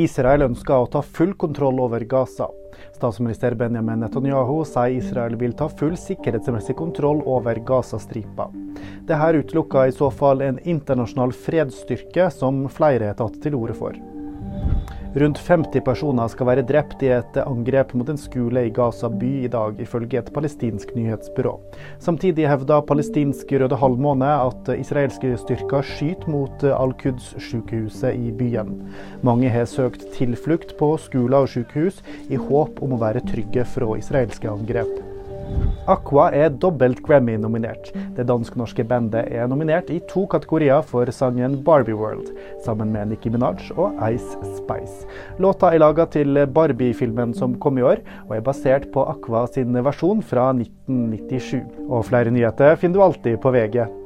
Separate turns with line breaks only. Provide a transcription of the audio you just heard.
Israel ønsker å ta full kontroll over Gaza. Statsminister Benjamin Netanyahu sier Israel vil ta full sikkerhetsmessig kontroll over Gazastripa. Dette utelukker i så fall en internasjonal fredsstyrke, som flere har tatt til orde for. Rundt 50 personer skal være drept i et angrep mot en skole i Gaza by i dag, ifølge et palestinsk nyhetsbyrå. Samtidig hevder palestinsk Røde Halvmåne at israelske styrker skyter mot Al-Quds-sykehuset i byen. Mange har søkt tilflukt på skoler og sykehus i håp om å være trygge fra israelske angrep. Aqua er dobbelt Grammy-nominert. Det dansk-norske bandet er nominert i to kategorier for sangen Barbie World, sammen med Nicki Minaj og Ice Spice. Låta er laga til Barbie-filmen som kom i år, og er basert på Aqua sin versjon fra 1997. Og flere nyheter finner du alltid på VG.